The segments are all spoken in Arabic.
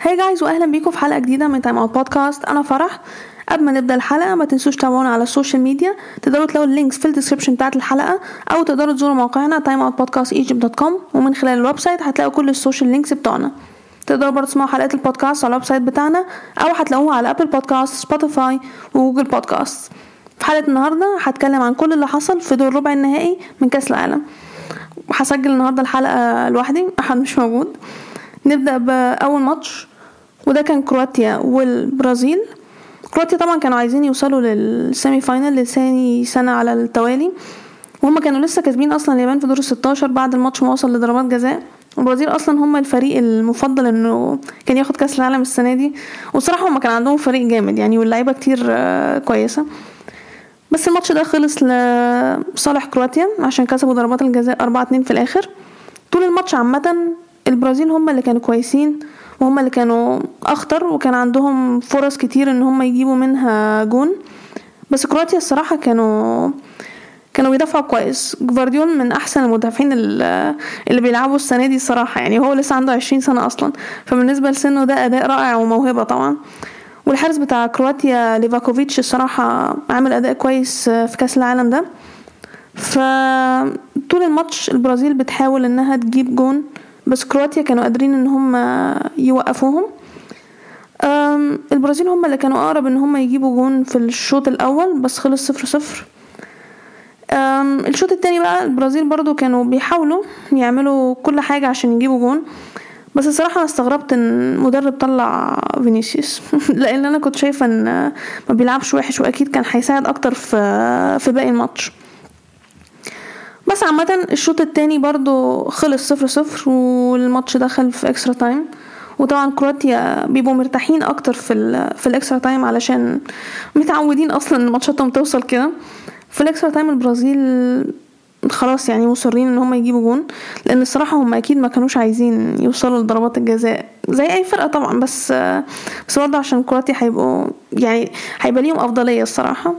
Hi guys واهلا بيكم في حلقة جديدة من Time Out Podcast أنا فرح. قبل ما نبدأ الحلقة ما تنسوش تتابعونا على ال social media تقدروا تلاقوا ال links في ال description بتاعت الحلقة أو تقدروا تزوروا موقعنا timeoutpodcastegypt.com ومن خلال ال website هتلاقوا كل ال social links بتوعنا. تقدروا برضه تسمعوا حلقات البودكاست على ال website بتاعنا أو هتلاقوها على Apple Podcasts Spotify و Google Podcasts في حلقة النهارده هتكلم عن كل اللي حصل في دور ربع النهائي من كأس العالم. هسجل النهارده الحلقة لوحدي أحمد مش موجود. نبدأ باول ماتش وده كان كرواتيا والبرازيل. كرواتيا طبعا كانوا عايزين يوصلوا لل semi-final لثاني سنة على التوالي. وهم كانوا لسه كاسبين أصلا اليابان في دور الستاشر بعد الماتش ما وصل لضربات جزاء. البرازيل أصلا هم الفريق المفضل إنه كان ياخد كأس العالم السنة دي. وصراحة هم كان عندهم فريق جامد يعني واللعيبة كتير آه، كويسة. بس الماتش ده خلص لصالح كرواتيا عشان كسبوا ضربات الجزاء أربعة اتنين في الآخر. طول الماتش عامة البرازيل هم اللي كانوا كويسين وهم اللي كانوا أخطر وكان عندهم فرص كتير إن هم يجيبوا منها جون. بس كرواتيا الصراحة كانوا كانوا بيدافعوا كويس. جفارديول من أحسن المدافعين اللي بيلعبوا السنة دي الصراحة. يعني هو لسه عنده عشرين سنة أصلا. فبالنسبة لسنه ده أداء رائع وموهبة طبعا. والحارس بتاع كرواتيا ليفاكوفيتش الصراحة عامل أداء كويس في كأس العالم ده. فطول الماتش البرازيل بتحاول إنها تجيب جون. بس كرواتيا كانوا قادرين إن هم يوقفوهم. البرازيل هم اللي كانوا أقرب إن هم يجيبوا جون في الشوط الأول بس خلص صفر صفر. الشوط التاني بقى البرازيل برضو كانوا بيحاولوا يعملوا كل حاجة عشان يجيبوا جون. بس الصراحة أنا استغربت إن مدرب طلع فينيسيوس. لأن أنا كنت شايفة إن ما بيلعبش وحش وأكيد كان هيساعد أكتر في في باقي الماتش. بس عامة الشوط التاني برضو خلص صفر صفر والماتش دخل في extra time وطبعا كرواتيا بيبقوا مرتاحين أكتر في ال في ال extra time علشان متعودين أصلا إن ماتشاتهم توصل كده. في ال extra time البرازيل خلاص يعني مصرين إن هم يجيبوا جون لأن الصراحة هم أكيد ما كانوش عايزين يوصلوا لضربات الجزاء زي أي فرقة طبعا. بس بس برضه عشان كرواتيا هيبقوا يعني هيبقى ليهم أفضلية الصراحة.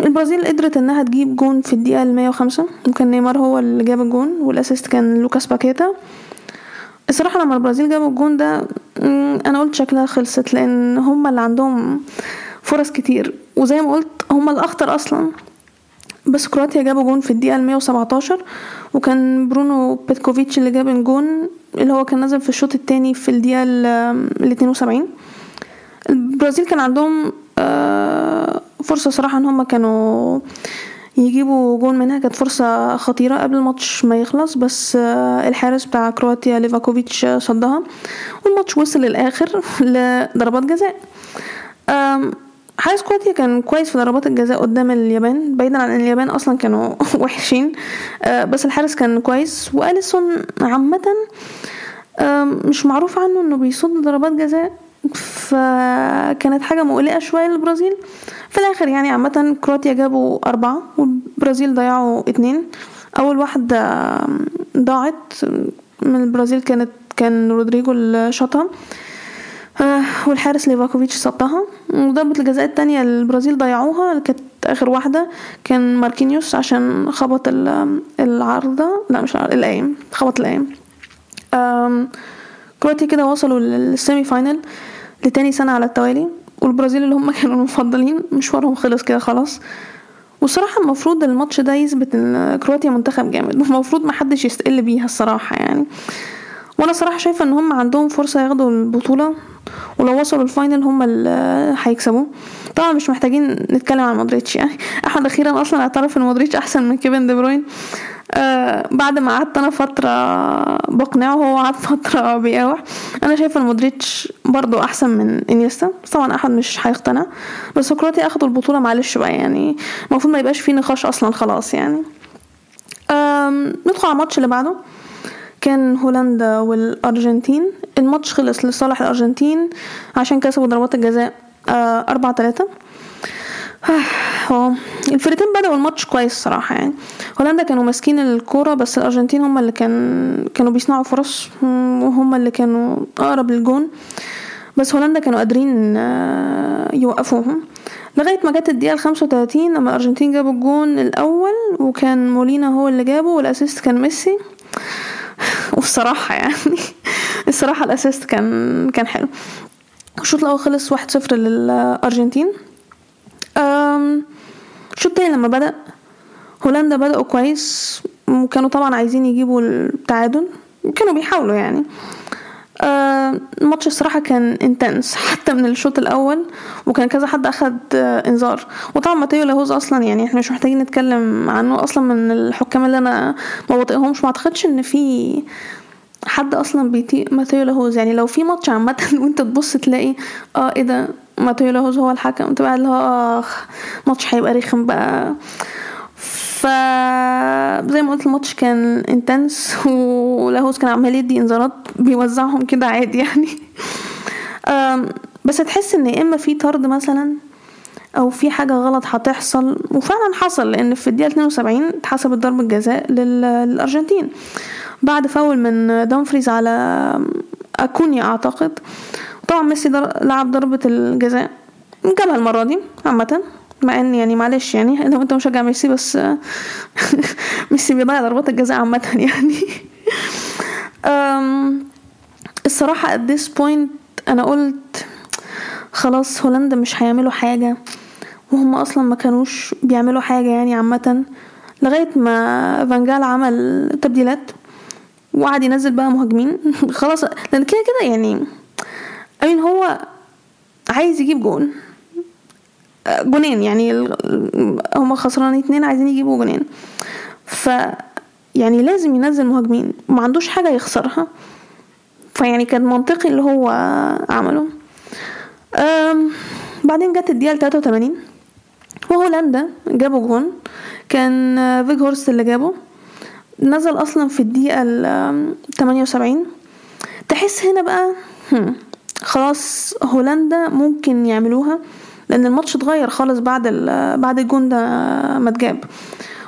البرازيل قدرت إنها تجيب جون في الدقيقة المية وخمسة. وكان نيمار هو اللي جاب الجون وال assist كان لوكاس باكيتا. الصراحة لما البرازيل جابوا الجون ده أنا قلت شكلها خلصت لأن هما اللي عندهم فرص كتير. وزي ما قلت هما الأخطر أصلا. بس كرواتيا جابوا جون في الدقيقة المية وسبعتاشر وكان برونو بيتكوفيتش اللي جاب الجون اللي هو كان نزل في الشوط التاني في الدقيقة ال 72 البرازيل كان عندهم آه، فرصة صراحة إن هما كانوا يجيبوا جون منها كانت فرصة خطيرة قبل الماتش ما يخلص بس آه، الحارس بتاع كرواتيا ليفاكوفيتش صدها والماتش وصل للآخر لضربات جزاء. حارس كرواتيا كان كويس في ضربات الجزاء قدام اليابان بعيدا عن إن اليابان أصلا كانوا وحشين آه، بس الحارس كان كويس. وأليسون عامة آم، مش معروف عنه إنه بيصد ضربات جزاء فكانت حاجة مقلقة شوية للبرازيل. في الآخر يعني عامة كرواتيا جابوا أربعة والبرازيل ضيعوا اتنين. أول واحدة ضاعت من البرازيل كانت كان رودريجو اللي شاطها آه، والحارس ليفاكوفيتش صدها. وضربة الجزاء التانية البرازيل ضيعوها كانت آخر واحدة كان ماركينيوس عشان خبط ال- العارضة لا مش العارضة القايم خبط القايم كرواتيا كده وصلوا لل semi-final لتاني سنة على التوالي والبرازيل اللي هم كانوا المفضلين مشوارهم خلص كده خلاص. والصراحة المفروض الماتش ده يثبت إن كرواتيا منتخب جامد المفروض محدش يستقل بيها الصراحة يعني. وأنا صراحة شايفة إن هم عندهم فرصة ياخدوا البطولة ولو وصلوا ال final هم اللي هيكسبوا طبعا مش محتاجين نتكلم عن مودريتش يعني. أحمد أخيرا أصلا اعترف إن مودريتش أحسن من كيفن دي بروين. آه بعد ما قعدت أنا فترة بقنعه وهو قعد فترة بيقاوح أنا شايفة إن مودريتش برضو أحسن من إنيستا. طبعا أحمد مش هيقتنع بس كرواتيا أخدوا البطولة معلش بقى يعني المفروض ما يبقاش فيه نقاش أصلا خلاص يعني. ندخل على الماتش اللي بعده. كان هولندا والأرجنتين. الماتش خلص لصالح الأرجنتين عشان كسبوا ضربات الجزاء آه، أربعة تلاتة. آه الفرقتين بدأوا الماتش كويس صراحة يعني. هولندا كانوا ماسكين الكورة بس الأرجنتين هم اللي كان كانوا بيصنعوا فرص مم، وهم اللي كانوا أقرب للجون. بس هولندا كانوا قادرين آه، يوقفوهم. لغاية ما جت الدقيقة الخمسة وتلاتين لما الأرجنتين جابوا الجون الأول وكان مولينا هو اللي جابه والأسيست كان ميسي. والصراحة يعني الصراحة الأسيست كان كان حلو. الشوط الأول خلص واحد صفر للأرجنتين. الشوط التاني لما بدأ؟ هولندا بدأوا كويس وكانوا طبعا عايزين يجيبوا التعادل كانوا بيحاولوا يعني. آه الماتش الصراحة كان intense حتى من الشوط الأول وكان كذا حد أخد آه إنذار. وطبعا ماتيو لاهوز أصلا يعني إحنا مش محتاجين نتكلم عنه أصلا من الحكام اللي أنا ما بطيقهمش. ما أعتقدش إن في حد أصلا بيطيق ماتيو لاهوز. يعني لو في ماتش عامة وأنت تبص تلاقي آه إيه ده؟ ماتيو لاهوز هو الحكم تبقى اللي هو اخ ماتش هيبقى رخم بقى. ف زي ما قلت الماتش كان انتنس ولاهوز كان عمال يدي انذارات بيوزعهم كده عادي يعني. بس تحس إن يا إما في طرد مثلا أو في حاجة غلط هتحصل وفعلا حصل لأن في الدقيقة 72 اتحسبت ضربة جزاء للأرجنتين. بعد فاول من دامفريز على أكونيا أعتقد. طبعا ميسي لعب ضربة الجزاء جابها المرة دي عامة مع إن يعني معلش يعني لو أنت مشجع ميسي بس ميسي بيضيع ضربات الجزاء عامة يعني. الصراحة at this point أنا قلت خلاص هولندا مش هيعملوا حاجة وهم أصلا ما كانوش بيعملوا حاجة يعني عامة لغاية ما فانجال عمل تبديلات وقعد ينزل بقى مهاجمين. خلاص لأن كده كده يعني امين هو عايز يجيب جون. جونين يعني هما خسرانين اتنين عايزين يجيبوا جونين. ف يعني لازم ينزل مهاجمين. ما عندوش حاجة يخسرها. فيعني كان منطقي اللي هو عمله. بعدين جت الدقيقة 83 وهولندا جابوا جون. كان فيجهورست اللي جابه. نزل أصلا في الدقيقة ال 78 تحس هنا بقى خلاص هولندا ممكن يعملوها لأن الماتش اتغير خالص بعد بعد الجون ده ما اتجاب.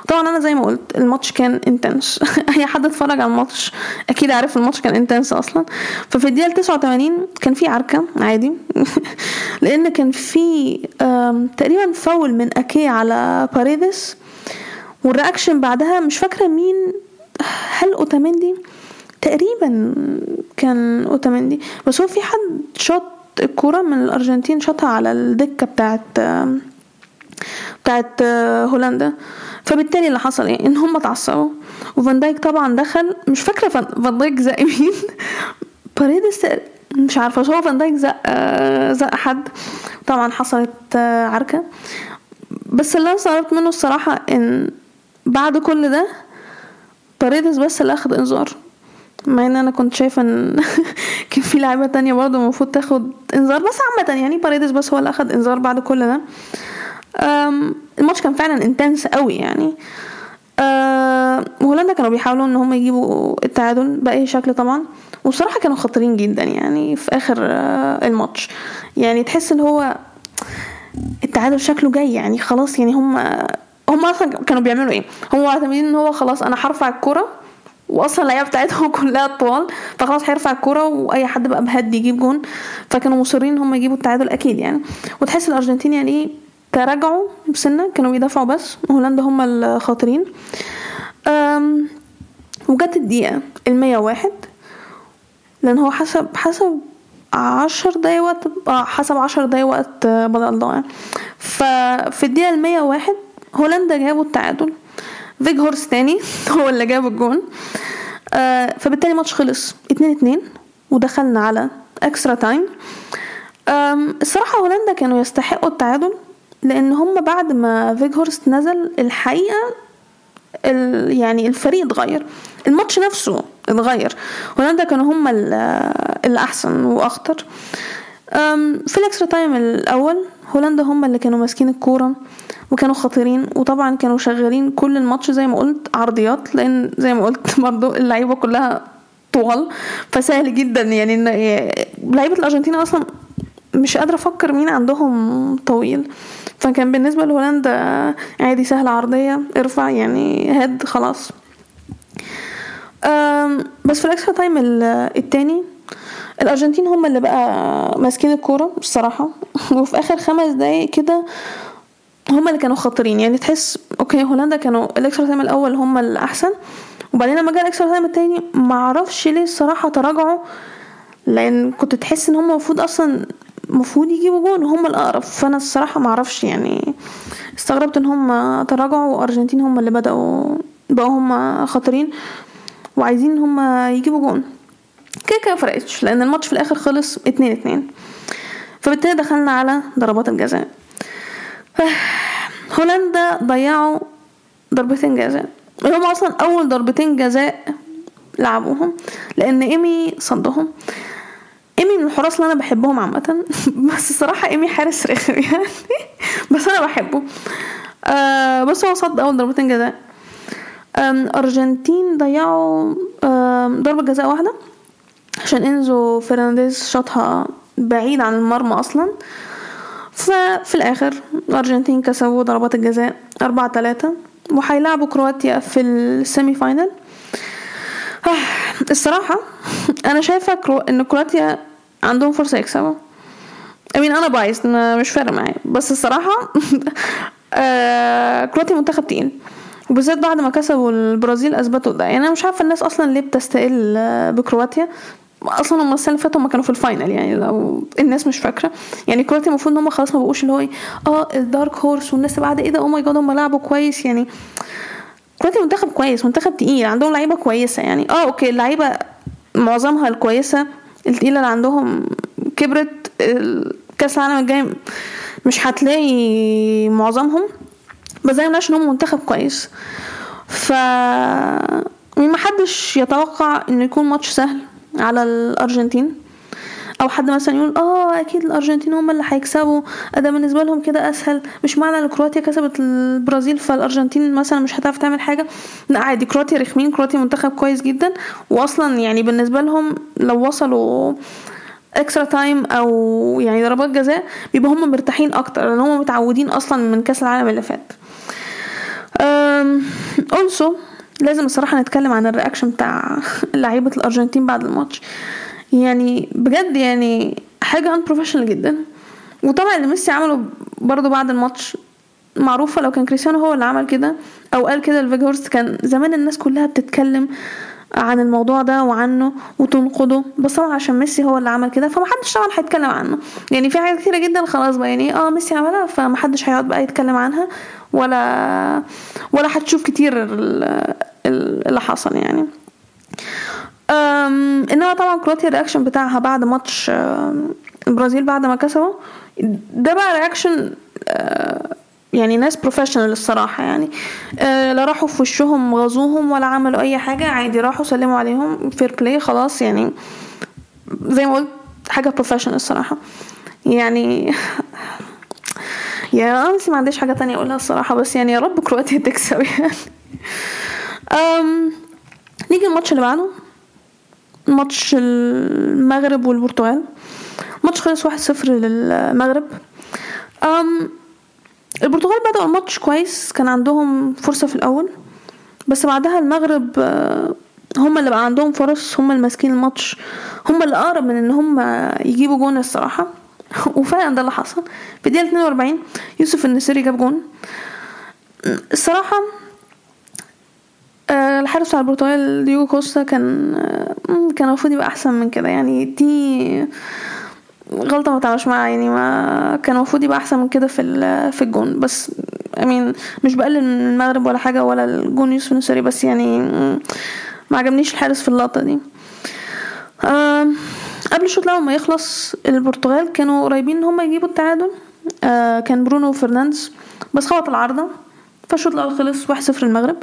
طبعا أنا زي ما قلت الماتش كان intense أي حد اتفرج على الماتش أكيد عارف الماتش كان intense أصلا. ففي الدقيقة 89 كان في عركة عادي. لأن كان في تقريبا فاول من أكيه على باريدس وال reaction بعدها مش فاكرة مين هل أوتاميندي تقريبا كان اوتاميندي بس هو في حد شاط الكورة من الأرجنتين شاطها على الدكة بتاعت بتاعت هولندا. فبالتالي اللي حصل إيه؟ إن هم اتعصبوا. وفان دايك طبعا دخل مش فاكرة فان دايك زق مين. باريدس مش عارفة هو فان دايك زق زق حد. طبعا حصلت عركة. بس اللي أنا استغربت منه الصراحة إن بعد كل ده باريدس بس اللي اخد إنذار. مع إن أنا كنت شايفة إن كان في لعيبة تانية برضه المفروض تاخد إنذار بس عامة يعني باريدس بس هو اللي أخد إنذار بعد كل ده. الماتش كان فعلا intense قوي يعني. هولندا كانوا بيحاولوا إن هم يجيبوا التعادل بأي شكل طبعا وبصراحه كانوا خطيرين جدا يعني في آخر الماتش. يعني تحس ان هو التعادل شكله جاي يعني خلاص يعني هم هم أصلا كانوا بيعملوا إيه؟ هم معتمدين إن هو خلاص أنا هرفع الكرة واصلا اللعيبه بتاعتهم كلها طوال فخلاص هيرفع الكورة وأي حد بقى بهد يجيب جون. فكانوا مصرين إن هم يجيبوا التعادل أكيد يعني. وتحس الارجنتين يعني إيه تراجعوا بسنة كانوا بيدافعوا بس هولندا هم الخاطرين. وجت الدقيقة المية واحد لأن هو حسب حسب عشر دقايق وقت حسب عشر دقايق وقت بدل ضايع ففي الدقيقة المية واحد هولندا جابوا التعادل. فيجهورست تاني هو اللي جاب الجون. آه فبالتالي الماتش خلص اتنين اتنين ودخلنا على extra time الصراحة هولندا كانوا يستحقوا التعادل لأن هم بعد ما فيجهورست نزل الحقيقة ال يعني الفريق اتغير. الماتش نفسه اتغير. هولندا كانوا هم الأحسن وأخطر. في ال extra time الأول هولندا هم اللي كانوا ماسكين الكورة وكانوا خطيرين وطبعا كانوا شغالين كل الماتش زي ما قلت عرضيات لأن زي ما قلت برضو اللعيبة كلها طوال فسهل جدا يعني ان لعيبة الأرجنتين أصلا مش قادرة أفكر مين عندهم طويل. فكان بالنسبة لهولندا عادي سهلة عرضية ارفع يعني head خلاص. بس في ال extra time التاني الأرجنتين هم اللي بقى ماسكين الكورة الصراحه وفي آخر خمس دقايق كده هم اللي كانوا خطرين. يعني تحس okay هولندا كانوا ال extra time الأول هم الأحسن. وبعدين لما جه ال extra time التاني معرفش ليه الصراحة تراجعوا لأن كنت تحس إن هم المفروض أصلا المفروض يجيبوا جون. وهم الأقرب. فأنا الصراحة معرفش يعني استغربت إن هم تراجعوا. وأرجنتين هم اللي بدأوا بقوا هم خطرين. وعايزين إن هم يجيبوا جون. كده كده مفرقتش لأن الماتش في الآخر خلص اتنين اتنين. فبالتالي دخلنا على ضربات الجزاء. هولندا ضيعوا ضربتين جزاء. هم أصلا أول ضربتين جزاء لعبوهم لأن إيمي صدهم. إيمي من الحراس اللي أنا بحبهم عامة. بس الصراحه إيمي حارس رخم يعني. بس أنا بحبه. آه بس هو صد أول ضربتين جزاء. أرجنتين ضيعوا ضربة جزاء واحدة. عشان إنزو فرنانديز شاطها بعيد عن المرمى أصلا. ففي الآخر الأرجنتين كسبوا ضربات الجزاء أربعة تلاتة وهيلعبوا كرواتيا في ال semi-final الصراحة أنا شايفة. إن كرواتيا عندهم فرصة يكسبوا. I mean أنا biased مش فارق معايا. بس الصراحة آه... كرواتيا منتخب تقيل. وبالذات بعد ما كسبوا البرازيل أثبتوا ده. يعني أنا مش عارفة الناس أصلا ليه بتستقل بكرواتيا. أصلا هم السنة اللي فاتوا هم كانوا في ال final يعني لو الناس مش فاكرة. يعني كرواتيا المفروض إن هم خلاص ما بقوش اللي هو إيه آه ال dark horse والناس بعد إيه ده oh my God هم لعبوا كويس. يعني كرواتيا منتخب كويس منتخب تقيل عندهم لعيبة كويسة. يعني آه okay اللعيبة معظمها الكويسة التقيلة اللي عندهم كبرت كأس العالم الجاي مش هتلاقي معظمهم. بس زي ما إن هم منتخب كويس. ف ما حدش يتوقع إنه يكون ماتش سهل. على الأرجنتين. أو حد مثلا يقول آه أكيد الأرجنتين هم اللي هيكسبوا. ده بالنسبة لهم كده أسهل. مش معنى إن كرواتيا كسبت البرازيل فالأرجنتين مثلا مش هتعرف تعمل حاجة. لا عادي كرواتيا رخمين. كرواتيا منتخب كويس جدا. واصلا يعني بالنسبة لهم لو وصلوا extra time أو يعني ضربات جزاء بيبقى هم مرتاحين أكتر. لأن هم متعودين أصلا من كأس العالم اللي فات. also لازم الصراحة نتكلم عن ال reaction بتاع لعيبة الأرجنتين بعد الماتش. يعني بجد يعني حاجة unprofessional جدا. وطبعا اللي ميسي عمله برضه بعد الماتش معروفة لو كان كريستيانو هو اللي عمل كده أو قال كده لفيجهورست كان زمان الناس كلها بتتكلم عن الموضوع ده وعنه وتنقده بس طبعا عشان ميسي هو اللي عمل كده فمحدش طبعا هيتكلم عنه. يعني في حاجات كتيرة جدا خلاص بقى يعني آه ميسي عملها فمحدش هيقعد بقى يتكلم عنها ولا ولا هتشوف كتير اللي حصل يعني. انما طبعا كرواتيا ال reaction بتاعها بعد ماتش البرازيل بعد ما كسبوا ده بقى reaction يعني ناس professional الصراحة يعني. أه لا راحوا في وشهم غاظوهم ولا عملوا أي حاجة عادي راحوا سلموا عليهم fair play خلاص يعني. زي ما قلت حاجة professional الصراحة. يعني يا امسي ما عنديش حاجة تانية أقولها الصراحة بس يعني يا رب كرواتيا تكسب يعني. نيجي الماتش اللي بعده. ماتش المغرب والبرتغال. ماتش خلص واحد صفر للمغرب. أم البرتغال بدأوا الماتش كويس. كان عندهم فرصة في الأول. بس بعدها المغرب هم اللي بقى عندهم فرص. هم اللي ماسكين الماتش. هم اللي أقرب من إن هم يجيبوا جون الصراحة. وفعلا ده اللي حصل. في الدقيقة 42 يوسف النسيري جاب جون. الصراحة الحارس بتاع البرتغال ديوجو كوستا كان كان المفروض يبقى أحسن من كده. يعني دي غلطة ما تعملش معاها. يعني ما كان المفروض يبقى أحسن من كده في في الجون. بس I mean مش بقلل من المغرب ولا حاجة ولا الجون يوسف النصيري بس يعني ما عجبنيش الحارس في اللقطة دي. قبل الشوط الأول ما يخلص البرتغال كانوا قريبين إن هم يجيبوا التعادل. كان برونو فرنانديز بس خبط العارضة. فالشوط الأول خلص واحد صفر المغرب.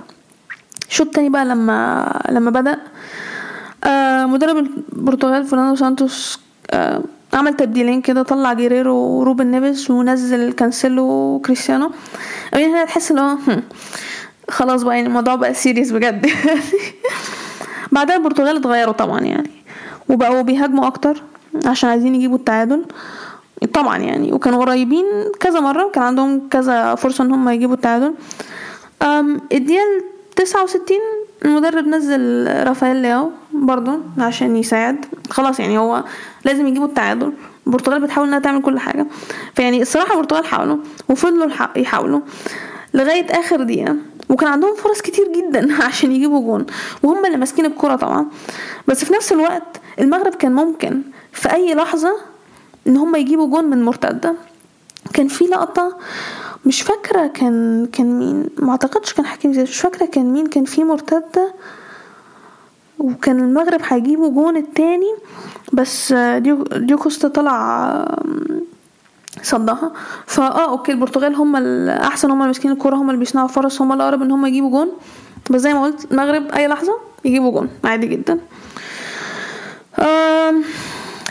الشوط التاني بقى لما لما بدأ. مدرب البرتغال فرناندو سانتوس عمل تبديلين كده طلع جيريرو وروبن نيفيز ونزل كانسيلو وكريستيانو. يعني هنا تحس إن هو خلاص بقى يعني الموضوع بقى سيريس بجد. بعدها البرتغال اتغيروا طبعا يعني وبقوا بيهاجموا أكتر عشان عايزين يجيبوا التعادل. طبعا يعني وكانوا قريبين كذا مرة كان عندهم كذا فرصة إن هم يجيبوا التعادل. الدقيقة تسعة وستين المدرب نزل رافائيل لياو برضو عشان يساعد. خلاص يعني هو لازم يجيبوا التعادل. البرتغال بتحاول إنها تعمل كل حاجة. فيعني الصراحة البرتغال حاولوا وفضلوا يحاولوا لغاية آخر دقيقة. وكان عندهم فرص كتير جدا عشان يجيبوا جون. وهم اللي ماسكين الكرة طبعا. بس في نفس الوقت المغرب كان ممكن في أي لحظة إن هم يجيبوا جون من مرتدة. كان في لقطة مش فاكرة كان كان مين ما أعتقدش كان حكيم زياد مش فاكرة كان مين كان في مرتدة وكان المغرب هيجيبوا جون التاني بس ديوجو كوستا طلع صدها. آه okay البرتغال هم الاحسن هم اللي ماسكين الكورة هم اللي بيصنعوا فرص هم الاقرب إن هم يجيبوا جون. بس زي ما قلت المغرب أي لحظة يجيبوا جون عادي جدا.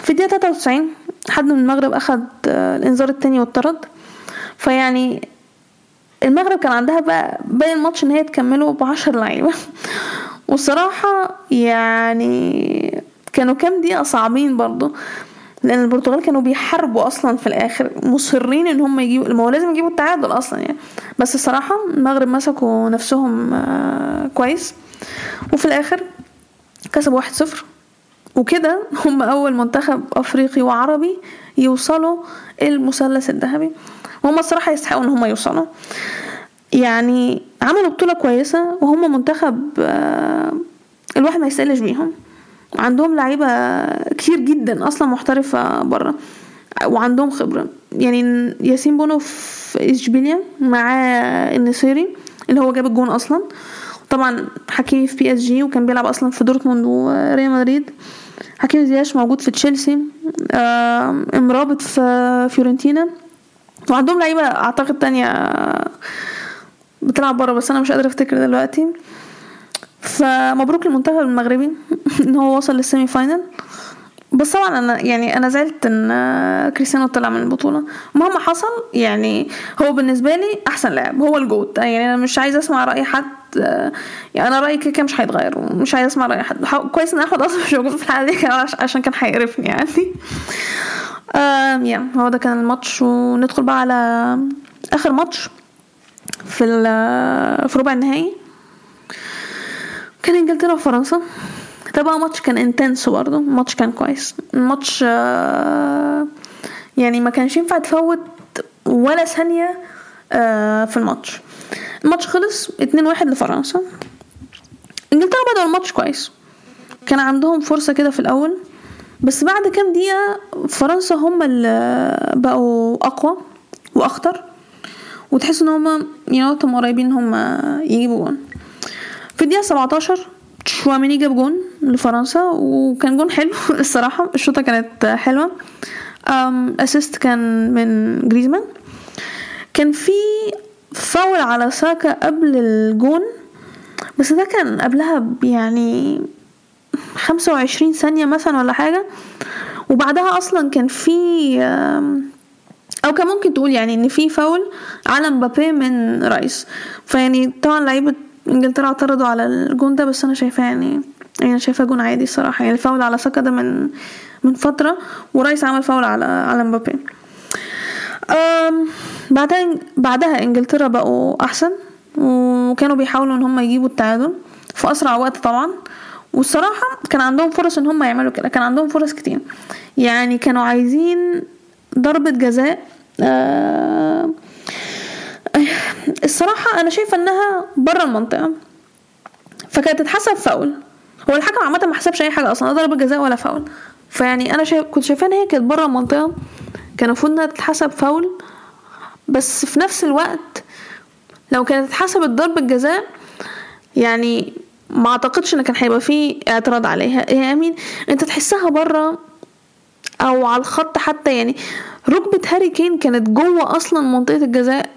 في الدقيقة 93 حد من المغرب أخد الإنذار التاني واتطرد فيعني المغرب كان عندها بقى باقي الماتش إن هي تكمله بعشر لعيبة. والصراحه يعني كانوا كام دقيقة صعبين برضو لأن البرتغال كانوا بيحاربوا أصلا في الآخر مصرين إن هم يجيبوا ما هو لازم يجيبوا التعادل أصلا يعني. بس الصراحة المغرب مسكوا نفسهم كويس. وفي الآخر كسبوا واحد صفر. وكده هم أول منتخب أفريقي وعربي يوصلوا المثلث الذهبي. وهم الصراحة يستحقوا إن هم يوصلوا. يعني عملوا بطولة كويسة وهم منتخب الواحد ما يستقلش بيهم. عندهم لعيبة كتير جدا أصلا محترفة بره وعندهم خبرة. يعني ياسين بونو في اشبيليا مع النصيري اللي هو جاب الجون أصلا. طبعا حكيمي في PSG وكان بيلعب أصلا في دورتموند وريال مدريد. حكيم زياش موجود في تشيلسي. امرابط في فيورنتينا. وعندهم لعيبة أعتقد تانية بتلعب بره بس أنا مش قادره أفتكر دلوقتي. فمبروك للمنتخب المغربي إن هو وصل لل semi-final. بس طبعا أنا يعني أنا زعلت إن كريستيانو طلع من البطولة. مهما حصل يعني هو بالنسبة لي أحسن لاعب هو ال GOAT يعني أنا مش عايزة أسمع رأي حد يعني أنا رأيي كده مش هيتغير. ومش عايزة أسمع رأي حد. كويس ان احمد أصلا مش موجود في الحلقة دي عشان كان هيقرفني يعني. آم yeah هو ده كان الماتش. وندخل بقى على آخر ماتش في في ربع النهائي. كان إنجلترا وفرنسا. ده بقى ماتش كان intense برضه الماتش كان كويس. الماتش يعني ما كانش ينفع تفوت ولا ثانية في الماتش. الماتش خلص اتنين واحد لفرنسا. انجلترا بدأوا الماتش كويس. كان عندهم فرصة كده في الأول. بس بعد كام دقيقة فرنسا هم اللي بقوا أقوى وأخطر. وتحس إن هما انطوا قريبين هما يجيبوا جون. في الدقيقة 17 تشواميني جاب جون لفرنسا وكان جون حلو الصراحة. الشوطة كانت حلوة. assist كان من جريزمان كان في فاول على ساكا قبل الجون بس ده كان قبلها يعني خمسة وعشرين ثانية مثلا ولا حاجة. وبعدها أصلا كان في أو كان ممكن تقول يعني إن في فاول على مبابي من رايس. فيعني طبعا لعيبة انجلترا اعترضوا على الجون ده بس أنا شايفاه يعني يعني أنا شايفاه جون عادي الصراحة. يعني الفاول على ساكا ده من من فترة ورايس عمل فاول على على مبابي. بعدها بعدها انجلترا بقوا أحسن وكانوا بيحاولوا إن هم يجيبوا التعادل في أسرع وقت طبعا. والصراحة كان عندهم فرص إن هم يعملوا كده كان عندهم فرص كتير. يعني كانوا عايزين ضربة جزاء آه الصراحة أنا شايفة إنها بره المنطقة فكانت تتحسب فاول. هو الحكم عامة ما حسبش أي حاجة أصلا لا ضربة جزاء ولا فاول. فيعني أنا شايف كنت شايفة إن هي كانت بره المنطقة كان المفروض إنها تتحسب فاول. بس في نفس الوقت لو كانت اتحسبت ضربة جزاء يعني ما أعتقدش إن كان هيبقى فيه اعتراض عليها. يا امين أنت تحسها بره أو على الخط حتى يعني ركبة هاري كين كانت جوه أصلا منطقة الجزاء.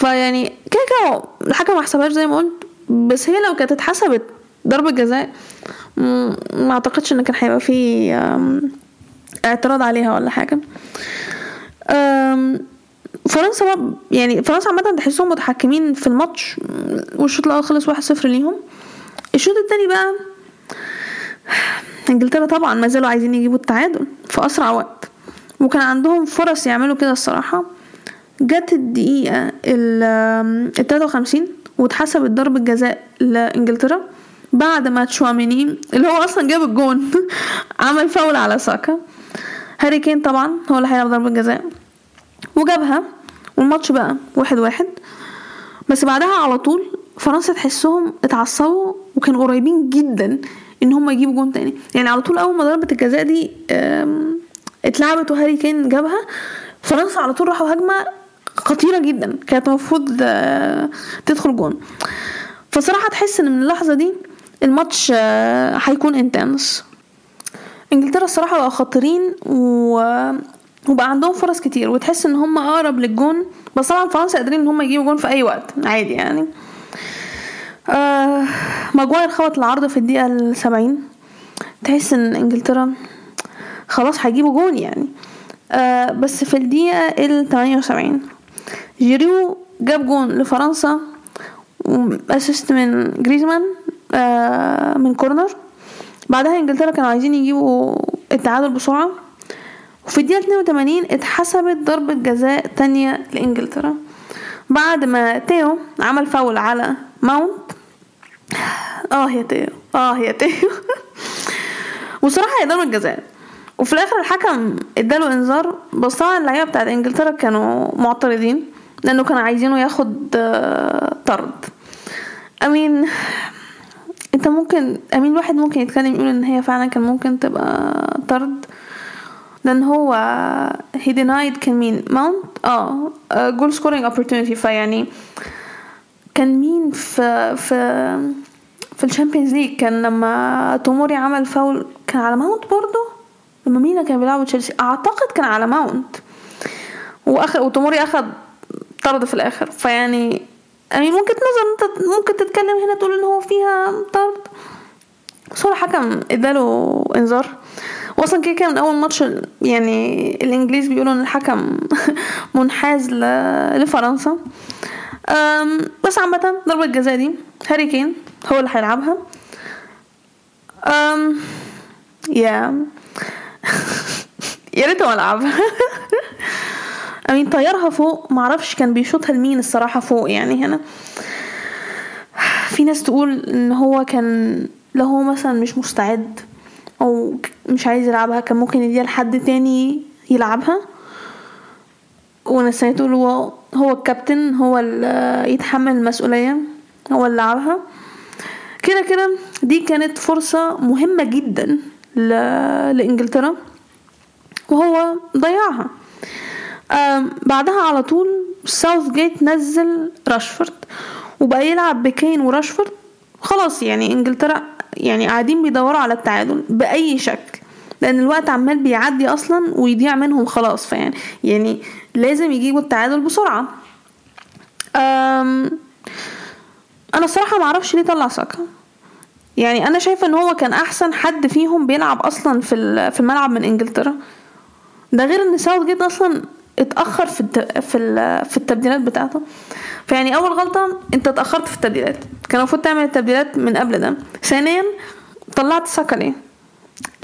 فيعني كده كده الحكم ما حسبهاش زي ما قلت بس هي لو كانت اتحسبت ضربة جزاء ما اعتقدش ان كان هيبقى فيه اعتراض عليها ولا حاجة. فرنسا بقى يعني فرنسا عامة تحسهم متحكمين في الماتش والشوط الأول خلص واحد صفر ليهم. الشوط التاني بقى انجلترا طبعا ما زالوا عايزين يجيبوا التعادل في أسرع وقت وكان عندهم فرص يعملوا كده الصراحة. جت الدقيقة ال 53 واتحسبت ضربة جزاء لإنجلترا بعد ما تشواميني اللي هو أصلا جاب الجون عمل فاول على ساكا. هاري كين طبعا هو اللي هيلعب ضربة جزاء. وجابها والماتش بقى واحد واحد. بس بعدها على طول فرنسا تحسهم اتعصبوا وكانوا قريبين جدا إن هم يجيبوا جون تاني. يعني على طول أول ما ضربة الجزاء دي اتلعبت وهاري كين جابها فرنسا على طول راحوا هجمة خطيرة جدا. كانت المفروض آه، تدخل جون. فصراحة تحس إن من اللحظة دي الماتش آه، هيكون intense إنجلترا الصراحه بقى خطيرين و آه، وبقى عندهم فرص كتير وتحس إن هم أقرب للجون. بس طبعا فرنسا قادرين إن هم يجيبوا جون في أي وقت عادي يعني. آه ماجواير خبط العارضة في الدقيقة السبعين. تحس إن إنجلترا خلاص هيجيبوا جون يعني. آه بس في الدقيقة ال 78 جيرو جاب جون لفرنسا assist من جريزمان آه، من corner بعدها إنجلترا كانوا عايزين يجيبوا التعادل بسرعة. وفي الدقيقة 82 اتحسبت ضربة جزاء تانية لإنجلترا. بعد ما تيو عمل فاول على ماونت. آه يا تيو آه يا تيو. وصراحة هي ضربة جزاء. وفي الآخر الحكم اداله انذار. بس طبعا اللعيبة بتاعت إنجلترا كانوا معترضين. لأنه كانوا عايزينه ياخد آه، طرد. أمين أنت ممكن أمين واحد ممكن يتكلم يقول إن هي فعلا كان ممكن تبقى طرد. لأن هو he denied كان مين ماونت آه goal scoring opportunity. فيعني كان مين في في في ال Champions League؟ كان لما توموري عمل فاول كان على ماونت برضه؟ لما مين كان بيلعبوا تشيلسي أعتقد كان على ماونت واخد وتوموري أخد طرد في الآخر. فيعني يعني ممكن نظر أنت ممكن تتكلم هنا تقول إن هو فيها طرد. بس هو الحكم إداله إنذار. واصلا كده كان أول ماتش يعني الإنجليز بيقولوا إن الحكم منحاز لفرنسا. بس عامة ضربة الجزاء دي هاري كين هو اللي هيلعبها. أم يا. يا ريته العبها امين طيرها فوق. معرفش كان بيشوطها لمين الصراحة فوق يعني هنا. في ناس تقول إن هو كان لو هو مثلا مش مستعد أو مش عايز يلعبها كان ممكن يديها لحد تاني يلعبها. وناس تقول هو هو الكابتن هو اللي يتحمل المسؤولية هو اللي لعبها. كده كده دي كانت فرصة مهمة جدا لإنجلترا. وهو ضيعها. بعدها على طول ساوث جيت نزل راشفورد وبقى يلعب بكين وراشفورد. خلاص يعني إنجلترا يعني قاعدين بيدوروا على التعادل بأي شكل لأن الوقت عمال بيعدي أصلا ويضيع منهم خلاص. فيعني يعني لازم يجيبوا التعادل بسرعة. أم أنا الصراحة معرفش ليه طلع ساكا. يعني أنا شايفة إن هو كان أحسن حد فيهم بيلعب أصلا في في الملعب من إنجلترا. ده غير إن ساوث جيت أصلا اتأخر في في في التبديلات بتاعته. فيعني أول غلطة أنت اتأخرت في التبديلات. كان المفروض تعمل التبديلات من قبل ده. ثانيا طلعت ساكا ليه؟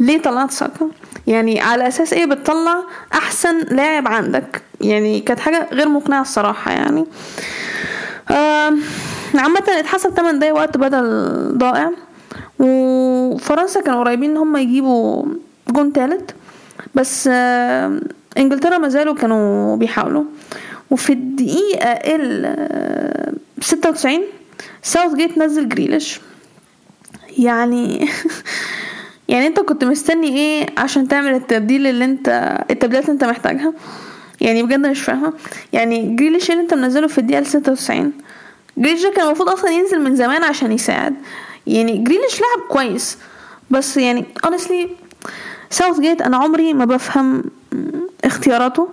ليه طلعت ساكا يعني على أساس إيه بتطلع أحسن لاعب عندك؟ يعني كانت حاجة غير مقنعة الصراحة يعني. عامة اتحسب 8 دقايق وقت بدل ضائع. وفرنسا كانوا قريبين إن هم يجيبوا جون تالت. بس إنجلترا ما زالوا كانوا بيحاولوا. وفي الدقيقة ال 96 ساوث جيت نزل جريليش يعني يعني أنت كنت مستني إيه عشان تعمل التبديل اللي انت التبديلات اللي أنت محتاجها؟ يعني بجد مش فاهمة. يعني جريليش اللي أنت منزله في الدقيقة 96 جريليش ده كان المفروض أصلا ينزل من زمان عشان يساعد. يعني جريليش لعب كويس بس يعني honestly ساوث جيت أنا عمري ما بفهم اختياراته؟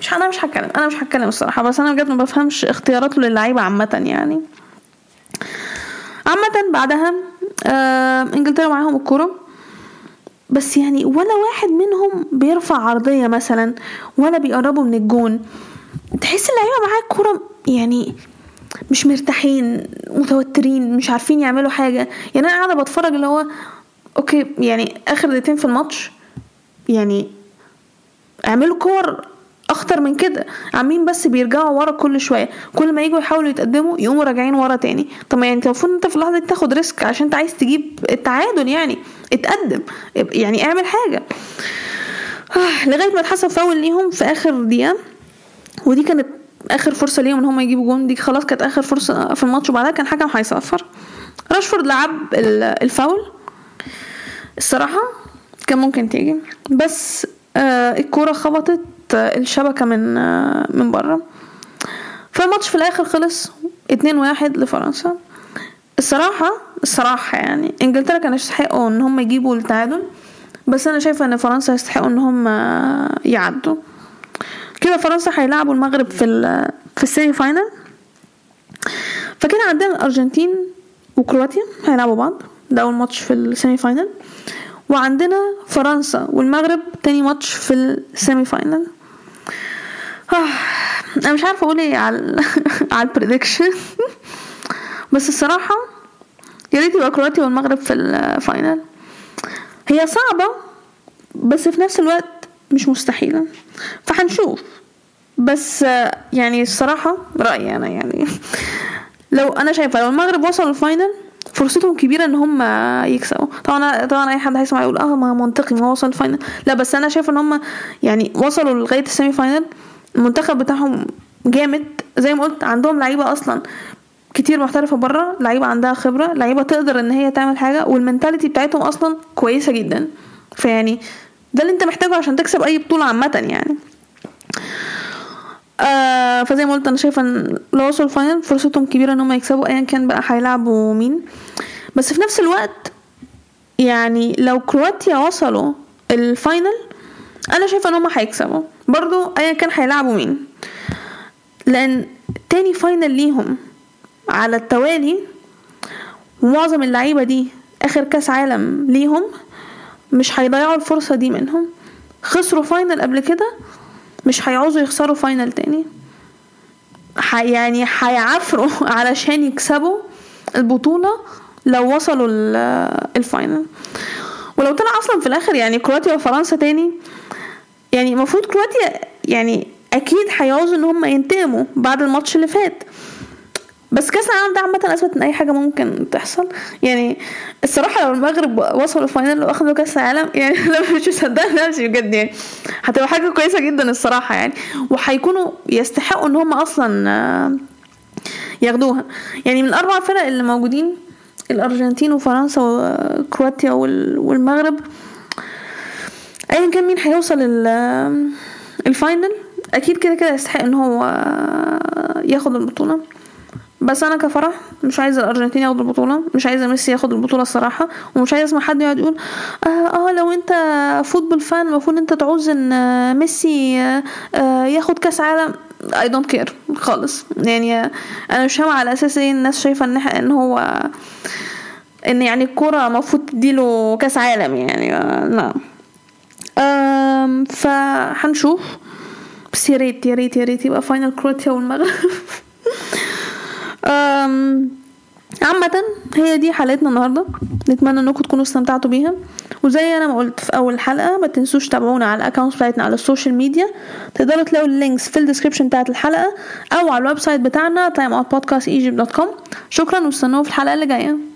مش أنا مش هتكلم أنا مش هتكلم الصراحة بس أنا بجد ما بفهمش اختياراته للعيبة عامة يعني. عامة بعدها آه إنجلترا معاهم الكورة بس يعني ولا واحد منهم بيرفع عرضية مثلا ولا بيقربوا من الجون. تحس اللعيبة معاها الكورة يعني مش مرتاحين متوترين مش عارفين يعملوا حاجة. يعني أنا قاعدة بتفرج اللي هو okay يعني آخر دقيقتين في الماتش يعني اعملوا كورة اخطر من كده. عاملين بس بيرجعوا ورا كل شوية. كل ما يجوا يحاولوا يتقدموا يقوموا راجعين ورا تاني. طب يعني انت المفروض انت في اللحظة دي تاخد risk عشان انت عايز تجيب التعادل يعني. اتقدم. يعني اعمل حاجة. آه لغاية ما اتحسب فاول ليهم في آخر دقيقة. ودي كانت آخر فرصة ليهم إن هم يجيبوا جون. دي خلاص كانت آخر فرصة في الماتش. وبعدها كان حكم هيصفر. راشفورد لعب الفاول. الصراحة كان ممكن تيجي. بس آه الكورة خبطت الشبكة من آه من بره. فالماتش في الآخر خلص اتنين واحد لفرنسا. الصراحة الصراحة يعني إنجلترا كانوا يستحقوا إن هم يجيبوا التعادل. بس أنا شايفة إن فرنسا يستحقوا إن هم يعدوا. كده فرنسا هيلعبوا المغرب في في ال semi-final. فكده عندنا الأرجنتين وكرواتيا هيلعبوا بعض. ده أول ماتش في ال semi-final. وعندنا فرنسا والمغرب تاني ماتش في ال semi-final آه. أنا مش عارفة أقول إيه على على ال prediction بس الصراحة يا ريت يبقى كرواتيا والمغرب في ال final هي صعبة بس في نفس الوقت مش مستحيلة. فهنشوف. بس يعني الصراحة رأيي أنا يعني. لو أنا شايفة لو المغرب وصلوا ال final فرصتهم كبيرة إن هم يكسبوا. طبعا طبعا أي حد هيسمع يقول آه ما منطقي ما وصل ال final لا بس أنا شايفه إن هم يعني وصلوا لغاية ال semi-final المنتخب بتاعهم جامد. زي ما قلت عندهم لعيبة أصلا كتير محترفة بره لعيبة عندها خبرة لعيبة تقدر إن هي تعمل حاجة وال mentality بتاعتهم أصلا كويسة جدا. فيعني ده اللي أنت محتاجه عشان تكسب أي بطولة عامة يعني. آه فزي ما قلت أنا شايفة إن لو وصلوا ال final فرصتهم كبيرة إن هم يكسبوا ايا كان بقى هيلعبوا مين. بس في نفس الوقت يعني لو كرواتيا وصلوا ال final أنا شايفة إن هم هيكسبوا. برضو ايا كان هيلعبوا مين. لأن تاني final ليهم على التوالي ومعظم اللعيبة دي آخر كأس عالم ليهم مش هيضيعوا الفرصة دي منهم. خسروا final قبل كده مش هيعوزوا يخسروا final تاني. يعني هيعافروا علشان يكسبوا البطولة لو وصلوا ال final ولو طلع أصلا في الآخر يعني كرواتيا وفرنسا تاني يعني المفروض كرواتيا يعني أكيد هيعوزوا إن هم ينتقموا بعد الماتش اللي فات. بس كأس العالم ده عامة أثبت إن أي حاجة ممكن تحصل. يعني الصراحة لو المغرب وصلوا ال final وأخدوا كأس العالم يعني أنا مش مصدقة نفسي بجد يعني. هتبقى حاجة كويسة جدا الصراحة يعني. وهيكونوا يستحقوا إن هم أصلا ياخدوها. يعني من الأربع فرق اللي موجودين الأرجنتين وفرنسا وكرواتيا والمغرب ايا كان مين هيوصل الفاينل أكيد كده كده يستحق إن هو ياخد البطولة. بس أنا كفرح مش عايزة الأرجنتين ياخدوا البطولة مش عايزة ميسي ياخد البطولة الصراحة ومش عايزة اسمع حد يقعد يقول آه, آه لو أنت football fan المفروض أنت تعوز إن ميسي آه ياخد كأس عالم I don't care خالص. يعني أنا مش فاهمة على أساس إيه الناس شايفة إن إن هو إن يعني الكوره المفروض تديله كأس عالم يعني لا. فهنشوف. بس يا ريت يا ريت يا ريت يبقى final كرواتيا والمغرب. عامة هي دي حلقتنا النهاردة. نتمنى إنكم تكونوا استمتعتوا بيها. وزي أنا ما قلت في أول حلقة ما تنسوش تابعونا على ال account بتاعتنا على ال social media. تقدروا تلاقوا ال links في ال description بتاعت الحلقة أو على ال website بتاعنا timeoutpodcastegypt.com شكرا واستنوا في الحلقة اللي جاية.